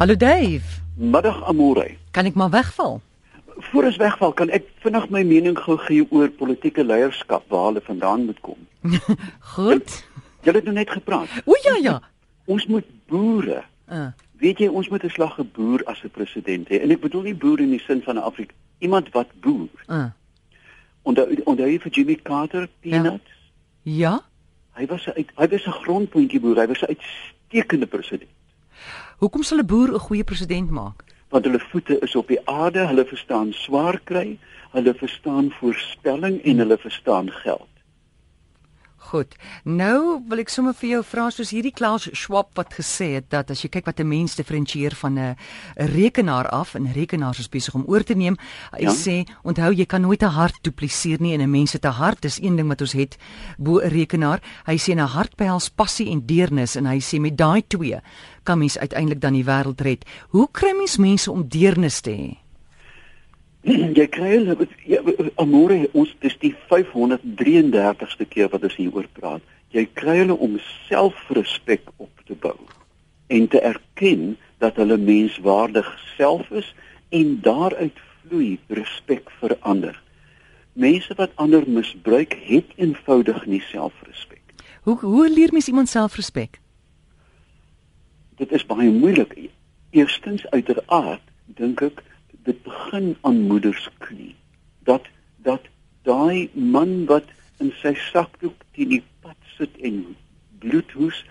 Hallo Dave. Middag Amore. Kan ek maar wegval? Voor ons wegval, kan ek vinnig my mening gou gee oor politieke leierskap waar hulle vandaan moet kom. Goed. Jy het nou net gepraat. O ja ja. Ons moet boere. Uh, Weet jy, ons moet 'n slag geboer as 'n president hê. En ek bedoel nie boer in die sin van 'n Afrika, iemand wat boer. uh. Onder hy vir Jimmy Carter peanuts. Ja? Hy was 'n hy was 'n grondpuntjie boer. Hy was 'n uitstekende president. Hoekom sal 'n boer 'n goeie president maak? want hulle voete is op die aarde, hulle verstaan swaar kry, hulle verstaan voorspelling en hulle verstaan geld. Goed. Nou wil ek sommer vir jou vra soos hierdie Klaus Schwab wat gesê het dat as jy kyk wat 'n mens diferensieer van 'n rekenaar af en rekenaars is besig om oor te neem. Hy Ja. sê onthou jy kan nooit 'n hart dupliseer nie en 'n mens 'n hart. Dis een ding wat ons het bo 'n rekenaar. Hy sê 'n hart behels passie en deernis en hy sê met daai twee kan mens uiteindelik dan die wêreld red. Hoe kry mens mense om deernis te hê? jy kry hulle ja, amore ons dis die 533ste keer wat ons hieroor praat. Jy kry hulle om selfrespek op te bou en te erken dat hulle menswaardig self is en daaruit vloei respek vir ander. Mense wat ander misbruik, het eenvoudig nie selfrespek. Hoe hoe leer mens iemand selfrespek? dit is baie moeilik. Eerstens uiteraard dink ek dit begin aan moeders knie. Dat dat daai man wat in sy sakdoek teen die pad sit en bloedhoes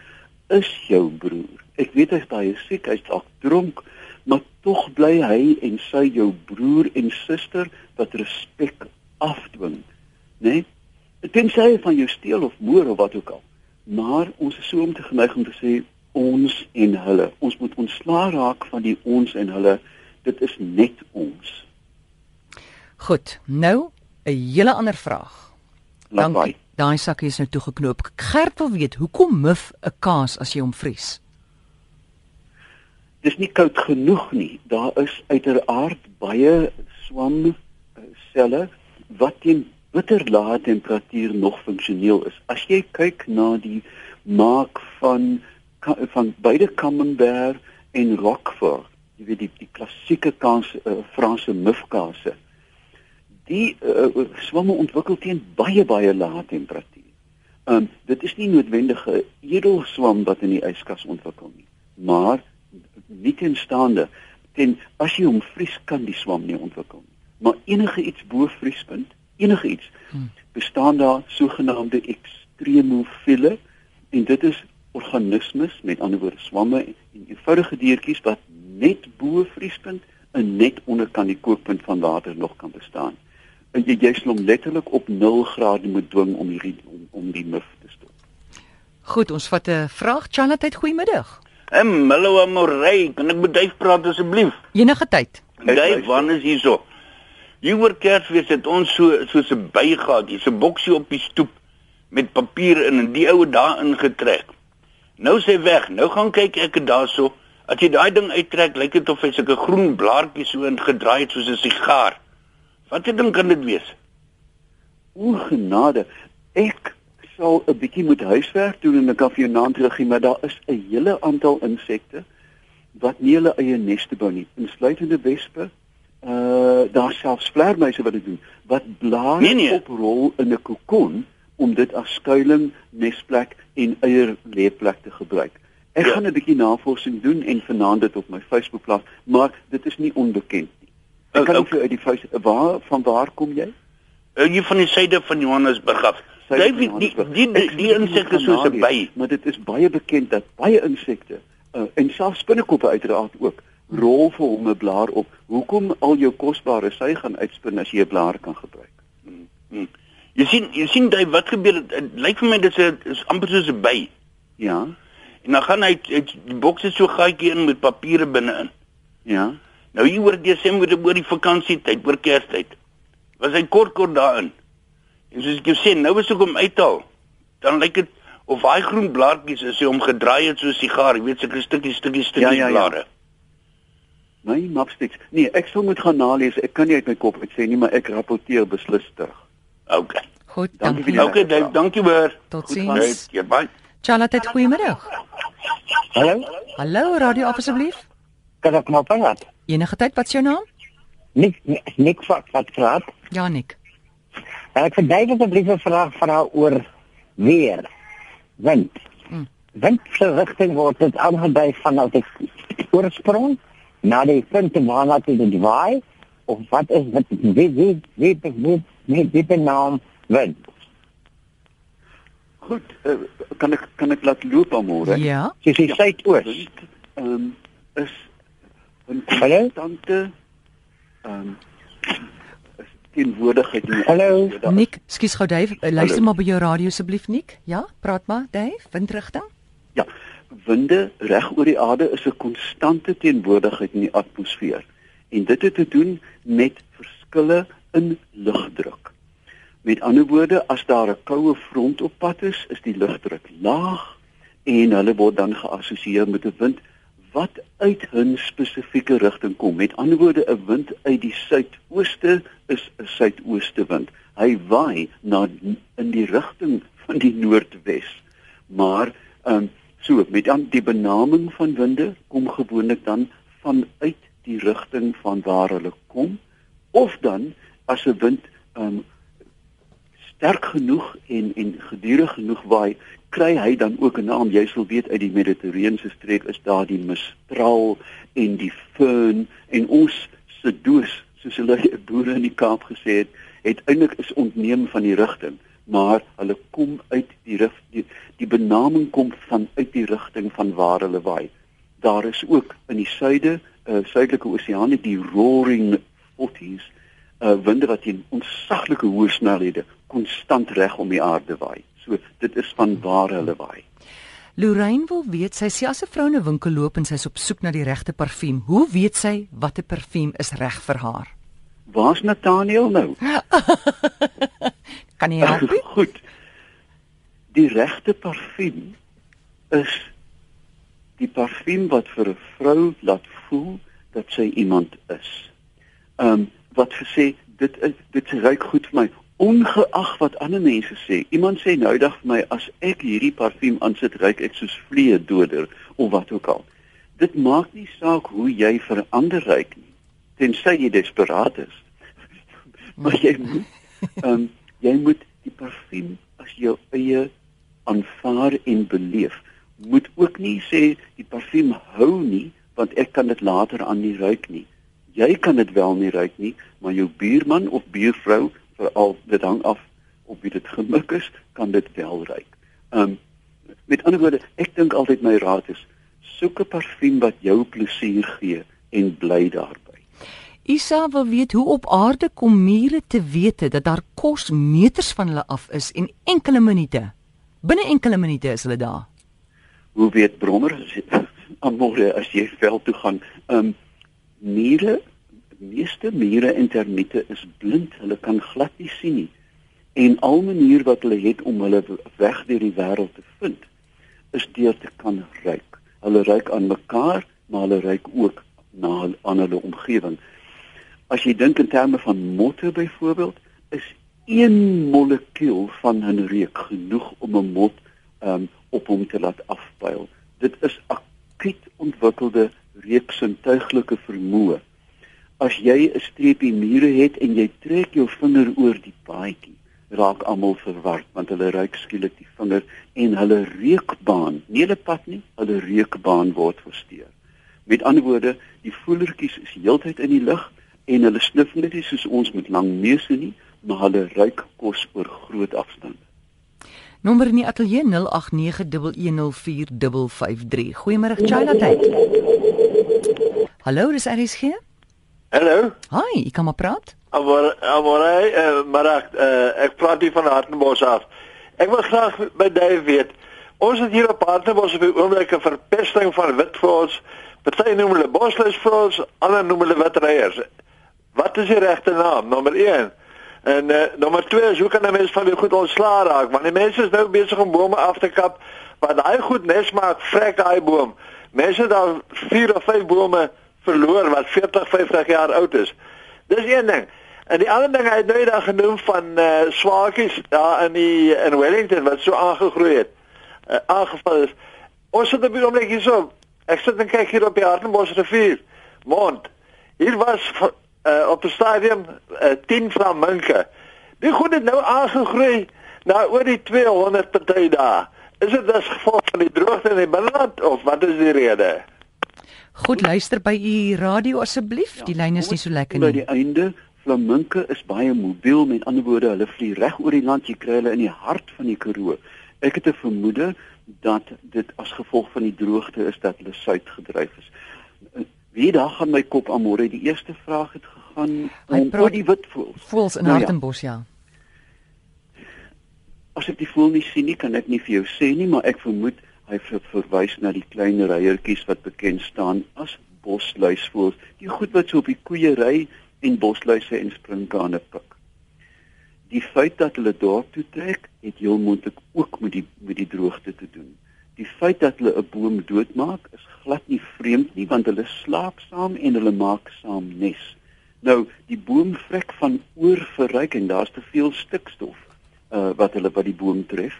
is jou broer. Ek weet hy's baie siek, hy's dalk dronk, maar tog bly hy en sy jou broer en suster wat respek afdwing, né? Nee? Tensy hy van jou steel of moor of wat ook al. Maar ons is so om te geneig om te sê ons en hulle. Ons moet ontslaa raak van die ons en hulle. Dit is net ons. Goed. Nou 'n hele ander vraag. Lawaai. Daai sakkie is nou toegeknoop. Gert wil weet, hoekom mif 'n kaas as jy hom vries? Dis nie koud genoeg nie. Daar is uiteraard baie swam eh, selle wat teen bitterlae temperatuur nog funksioneel is. As jy kyk na die maak van van beide Camembert en Roquefort, jy weet die die klassieke kaas uh, Franse mufkase. Die uh, swamme ontwikkel teen baie baie lae temperatuur. Um dit is nie noodwendig 'n edelswam wat in die yskas ontwikkel nie, maar nie teenstaande ten as jy hom vries kan die swam nie ontwikkel nie. Maar enige iets bo vriespunt, enige iets Hmm. bestaan daar sogenaamde ekstremofile en dit is organismes, met ander woorde swamme en eenvoudige diertjies wat net bo vriespunt en net onder kan die kookpunt van water nog kan bestaan. En jy jy sal hom letterlik op 0 grade moet dwing om hierdie om, om die mif te stop. Goed, ons vat 'n vraag. Charlotte, goeiemiddag. Em, hallo Amorey, kan ek met Duif praat asseblief? Enige tyd. Luister. wanneer is hierso? Hier oor Kersfees het ons so soos 'n by gehad, hier's 'n boksie op die stoep met papier in en die ou daarin getrek. Nou sê weg, nou gaan kyk ek daarso. As jy daai ding uittrek, lyk dit of hy sulke groen blaartjies so ingedraai het soos 'n sigaar. Wat 'n ding kan dit wees? O genade, ek sal 'n bietjie moet huiswerk doen en ek kan vir jou naam teruggee, maar daar is 'n hele aantal insekte wat nie hulle eie neste bou nie, insluitende wespe. Uh daar selfs vleermuise wat dit doen, wat blare Nee, nee. oprol in 'n kokon om dit as skuilings, nesplek en eierleeplek te gebruik. Ek Ja. gaan 'n bietjie navorsing doen en vanaand dit op my Facebook plaas, maar dit is nie onbekend nie. Ek O, kan nie ok. vir uit die Facebook waar van waar kom jy? Uh, hier van die suide van Johannesburg af. Van die die die, die insekte soos 'n by. Maar dit is baie bekend dat baie insekte uh, en selfs spinnekoppe uiteraard ook rol vir hom 'n blaar op. Hoekom al jou kosbare sy gaan uitspin as jy 'n blaar kan gebruik? Hmm. Jy sien, jy sien daai wat gebeur het, het lyk vir my dit is is amper soos 'n by. Ja. En dan gaan hy hy- die boks is so gaatjie in met papiere binne-in. Ja. Nou hier oor Desember oor die vakansietyd, oor Kerstyd. Was hy kort kort daarin. En soos ek jou sê, nou as ek hom uithaal, dan lyk dit of daai groen blaartjies is hy hom gedraai het soos 'n sigaar, jy weet sulke stukkies stukkies stukkies Ja, ja, ja. blare. My mapsticks. Nee, ek sal moet gaan nalees. Ek kan nie uit my kop uit sê nie, maar ek rapporteer beslis terug. Okay. Goed, Dankie dankie. Okay, Dave, dankie hoor. Totsiens. Ja, bye. Charlotte, goeiemiddag. Hallo? Hallo, radio af asseblief. Kan ek maar praat? Enige tyd, wat's jou naam? Nik nik wat wat praat. Ja, Nik. Ek verduidelik asseblief 'n vraag van haar oor weer. Wind. Mm. Wind se rigting word dit aangedui vanaf die oorsprong na die punt waarna dit waai of wat is wat wie wie wie wie wie wie wie benaam wind. Goed, uh, kan ek kan ek laat loop almôre? Ja. Dis die Ja. suidoos. Ehm um, is 'n Hallo? konstante ehm um, is teenwoordigheid in Hallo? Nik, skus gou Dave, uh, luister Hallo. maar by jou radio asseblief Nik. Ja, praat maar Dave, windrigting. Ja, winde reg oor die aarde is 'n konstante teenwoordigheid in die atmosfeer. En dit het te doen met verskille in lugdruk. Met ander woorde, as daar 'n koue front op pad is, is die lugdruk laag en hulle word dan geassosieer met 'n wind wat uit 'n spesifieke rigting kom. Met ander woorde, 'n wind uit die suidooste is 'n suidooste wind. Hy waai na in die rigting van die noordwes. Maar ehm um, so met dan die benaming van winde kom gewoonlik dan vanuit die rigting van waar hulle kom of dan as 'n wind um, sterk genoeg en en gedurig genoeg waai, kry hy dan ook 'n naam. Jy sal weet uit die Mediterrane streek is daar die mistral en die föhn en ons se doos, soos hulle die boere in die Kaap gesê het, het eintlik is ontneem van die rigting, maar hulle kom uit die rig die, die benaming kom vanuit die rigting van waar hulle waai. Daar is ook in die suide, uh, suidelike oseane die roaring forties uh winde wat teen ontsaglike hoë snelhede konstant reg om die aarde waai. So dit is van waar hulle waai. Lorraine wil weet, sy sê as 'n vrou in 'n winkel loop en sy's op soek na die regte parfuum, hoe weet sy watter parfuum is reg vir haar? Waar's Nathaniel nou? Kan jy help? Goed. Die regte parfuum is die parfuum wat vir 'n vrou laat voel dat sy iemand is. Ehm um, wat gesê dit is dit ruik goed vir my ongeag wat ander mense sê. Iemand sê nou eendag vir my as ek hierdie parfuum aansit, ruik ek soos vliee doder of wat ook al. Dit maak nie saak hoe jy verander ruik nie, tensy jy desperaat is. maar jy moet ehm um, jy moet die parfuum as jou eie aanvaar en beleef. Moet ook nie sê die parfuum hou nie want ek kan dit later aan nie ruik nie. Jy kan dit wel nie ruik nie, maar jou buurman of buurvrou, veral dit hang af op wie dit gemik is, kan dit wel ruik. Um met ander woorde, ek dink altyd my raad is soek 'n parfuum wat jou plesier gee en bly daarby. Isa wil weet hoe op aarde kom mure te wete dat daar kos meters van hulle af is en enkele minute. Binne enkele minute is hulle daar. Hoe weet brommer amore as jy veld toe gaan? Um mure, meeste mure en termiete is blind. Hulle kan glad nie sien nie. En al manier wat hulle het om hulle weg deur die wêreld te vind, is deur te kan ruik. Hulle ruik aan mekaar, maar hulle ruik ook na aan hulle omgewing. As jy dink in terme van motte byvoorbeeld, is een molekuul van 'n reuk genoeg om 'n mot um, op hom te laat afpyl. Dit is akuut ontwikkelde reuksintuiglike vermoë. As jy 'n streepie mure het en jy trek jou vinger oor die paadjie, raak almal verward want hulle ruik skielik die vinger en hulle reukbaan, nie hulle pad nie, hulle reukbaan word versteur. Met ander woorde, die voelertjies is heeltyd in die lug en hulle snif net nie soos ons met lang neuse nie, maar hulle ruik kos oor groot afstande. Nommer in die ateljee 0891104553. Goeiemôre China tyd. Hallo, dis RSG? Hallo. Hi, ek kan maar praat. Maar maar uh, maar ek uh, ek praat hier van Hartenbos af. Ek wil graag by Dave weet. Ons het hier op Hartenbos op die oomblik 'n verpesting van witvoëls. Party noem hulle bosluisvoëls, ander noem hulle witreiers. Wat is die regte naam? Nommer 1. En uh, nommer 2 is hoe kan 'n mens van die goed ontslaa raak? Want die mense is nou besig om bome af te kap wat daai goed nes maak, vrek daai boom. Mense daar 4 of 5 bome verloor wat 40, 50 jaar oud is. Dis een ding. En die ander ding hy het nou daar genoem van uh swaakies daar in die in Wellington wat so aangegroei het. Uh, aangeval is. Ons het op die oomblik hierso Ek sit en kyk hier op die Hartenbos rivier. Mond. Hier was uh, op die stadium uh, 10 flaminke. Die goed het nou aangegroei na oor die 200 party dae. Is dit as gevolg van die droogte in die binneland of wat is die rede? Goed luister by u radio asseblief. Ja, die lyn is nie so lekker nie. By die einde flaminke is baie mobiel, met ander woorde, hulle vlieg reg oor die land, jy kry hulle in die hart van die Karoo. Ek het 'n vermoede dat dit as gevolg van die droogte is dat hulle suid gedryf is. Wie daar gaan my kop aan môre. Die eerste vraag het gegaan om oor die witvoels. Voels in nou, Hartenbos ja. ja. As ek die voel nie sien nie, kan ek nie vir jou sê nie, maar ek vermoed hy ver, verwys na die klein reiertjies wat bekend staan as bosluisvoels. Die goed wat so op die koeie ry en bosluise en sprinkane pik. Die feit dat hulle dorp toe trek, het heel moontlik ook met die met die droogte te doen. Die feit dat hulle 'n boom doodmaak, is glad nie vreemd nie want hulle slaap saam en hulle maak saam nes. Nou, die boom vrek van oorverryking, daar's te veel stikstof uh wat hulle by die boom tref.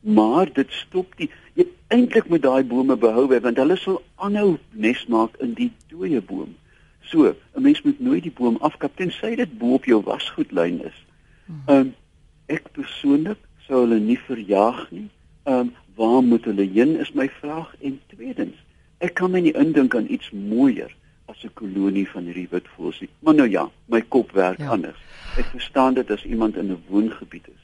Maar dit stop die jy eintlik met daai bome behou want hulle sal aanhou nes maak in die dooie boom. So, 'n mens moet nooit die boom afkap tensy dit bo op jou wasgoedlyn is. Ehm um, ek persoonlik sou hulle nie verjaag nie. Ehm um, waar moet hulle heen is my vraag en tweedens, ek kan my nie indink aan iets mooier as 'n kolonie van hierdie witvoëls nie. Maar nou ja, my kop werk ja. anders. Ek verstaan dit as iemand in 'n woongebied is.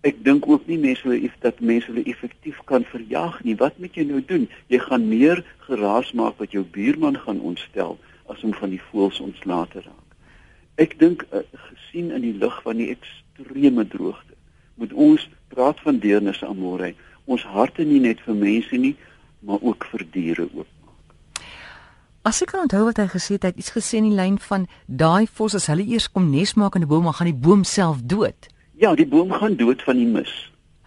Ek dink ook nie mense hulle dat mense hulle effektief kan verjaag nie. Wat moet jy nou doen? Jy gaan meer geraas maak wat jou buurman gaan ontstel as om van die voëls ontslae te raak. Ek dink uh, gesien in die lig van die ekstreme droogte, moet ons praat van deernis aan môre. Ons harte nie net vir mense nie, maar ook vir diere oopmaak. As ek kan onthou wat hy gesê het, hy het iets gesê in die lyn van daai vos as hulle eers kom nes maak in 'n boom, dan gaan die boom self dood. Ja, die boom gaan dood van die mis.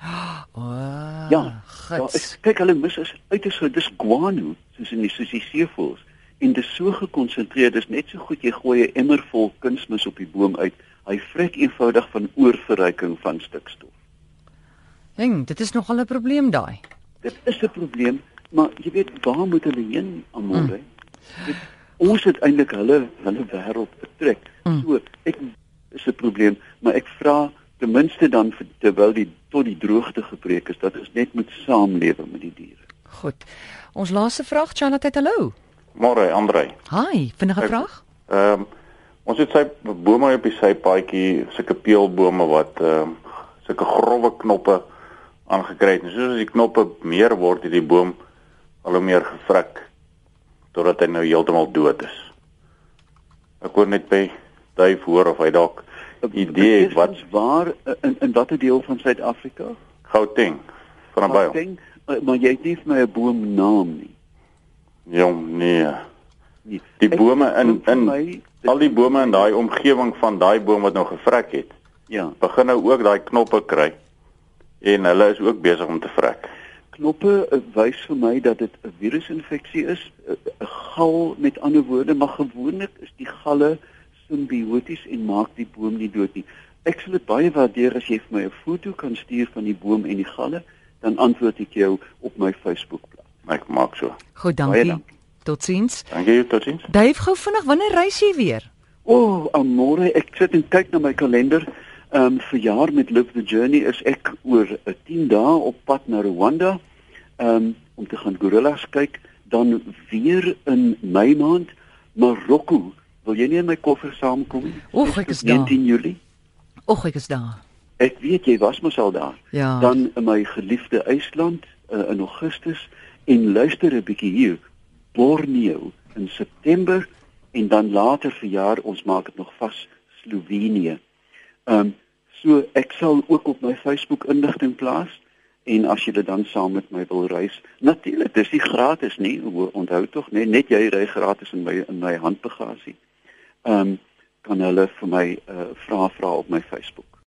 Oh, ja, ek, kyk hulle mis is uiters dis guano, soos in die soos die seevoëls en dit is so gekonsentreer dis net so goed jy gooi 'n emmer vol kunsmis op die boom uit hy vrek eenvoudig van oorverryking van stikstof Ding dit is nogal 'n probleem daai Dit is 'n probleem maar jy weet waar moet hulle heen almore mm. ons het eintlik hulle hulle wêreld betrek mm. so ek is 'n probleem maar ek vra ten minste dan terwyl die tot die droogte gebreek is dat ons net moet saamlewe met die diere Goed ons laaste vraag Charlotte hallo Môre, Andre. Hi, vinnige vraag? Ehm um, ons het sy bome op die sypaadjie, sulke peelbome wat ehm um, sulke grouwe knoppe aangekry het. En soos die knoppe meer word, het die boom al hoe meer gevrek totdat hy nou heeltemal dood is. Ek wou net by Dave hoor of hy dalk idee het wat waar in in watter deel van Suid-Afrika? Gauteng. Van 'n baie. Gauteng, eh, maar jy het nie vir my 'n boom naam nie. Jong, nee. nee. Die bome in in my, al die bome in daai omgewing van daai boom wat nou gevrek het. Ja. Begin nou ook daai knoppe kry. En hulle is ook besig om te vrek. Knoppe wys vir my dat dit 'n virusinfeksie is, 'n gal met ander woorde, maar gewoonlik is die galle simbioties en maak die boom nie dood nie. Ek sal dit baie waardeer as jy vir my 'n foto kan stuur van die boom en die galle, dan antwoord ek jou op my Facebook-bladsy. Ek maak so. Goed, dankie. dankie. Totsiens. Dankie, totsiens. Dave, gou vinnig, wanneer reis jy weer? O, oh, môre, ek sit en kyk na my kalender. Ehm um, vir jaar met Live the Journey is ek oor 'n uh, 10 dae op pad na Rwanda. Ehm um, om te gaan gorillas kyk, dan weer in Mei maand Marokko. Wil jy nie in my koffer saamkom? Oek, ek is daar. 19 Julie. Oek, ek is daar. Ek weet jy was mos al daar. Ja. Dan in my geliefde IJsland uh, in Augustus en luister 'n bietjie hier Borneo in September en dan later verjaar ons maak dit nog vas Slovenië. Ehm um, so ek sal ook op my Facebook inligting plaas en as jy dit dan saam met my wil reis, natuurlik, dis nie gratis nie. Onthou tog, nee, net jy ry gratis in my in my handbagasie. Ehm um, kan hulle vir my uh, vra vra op my Facebook.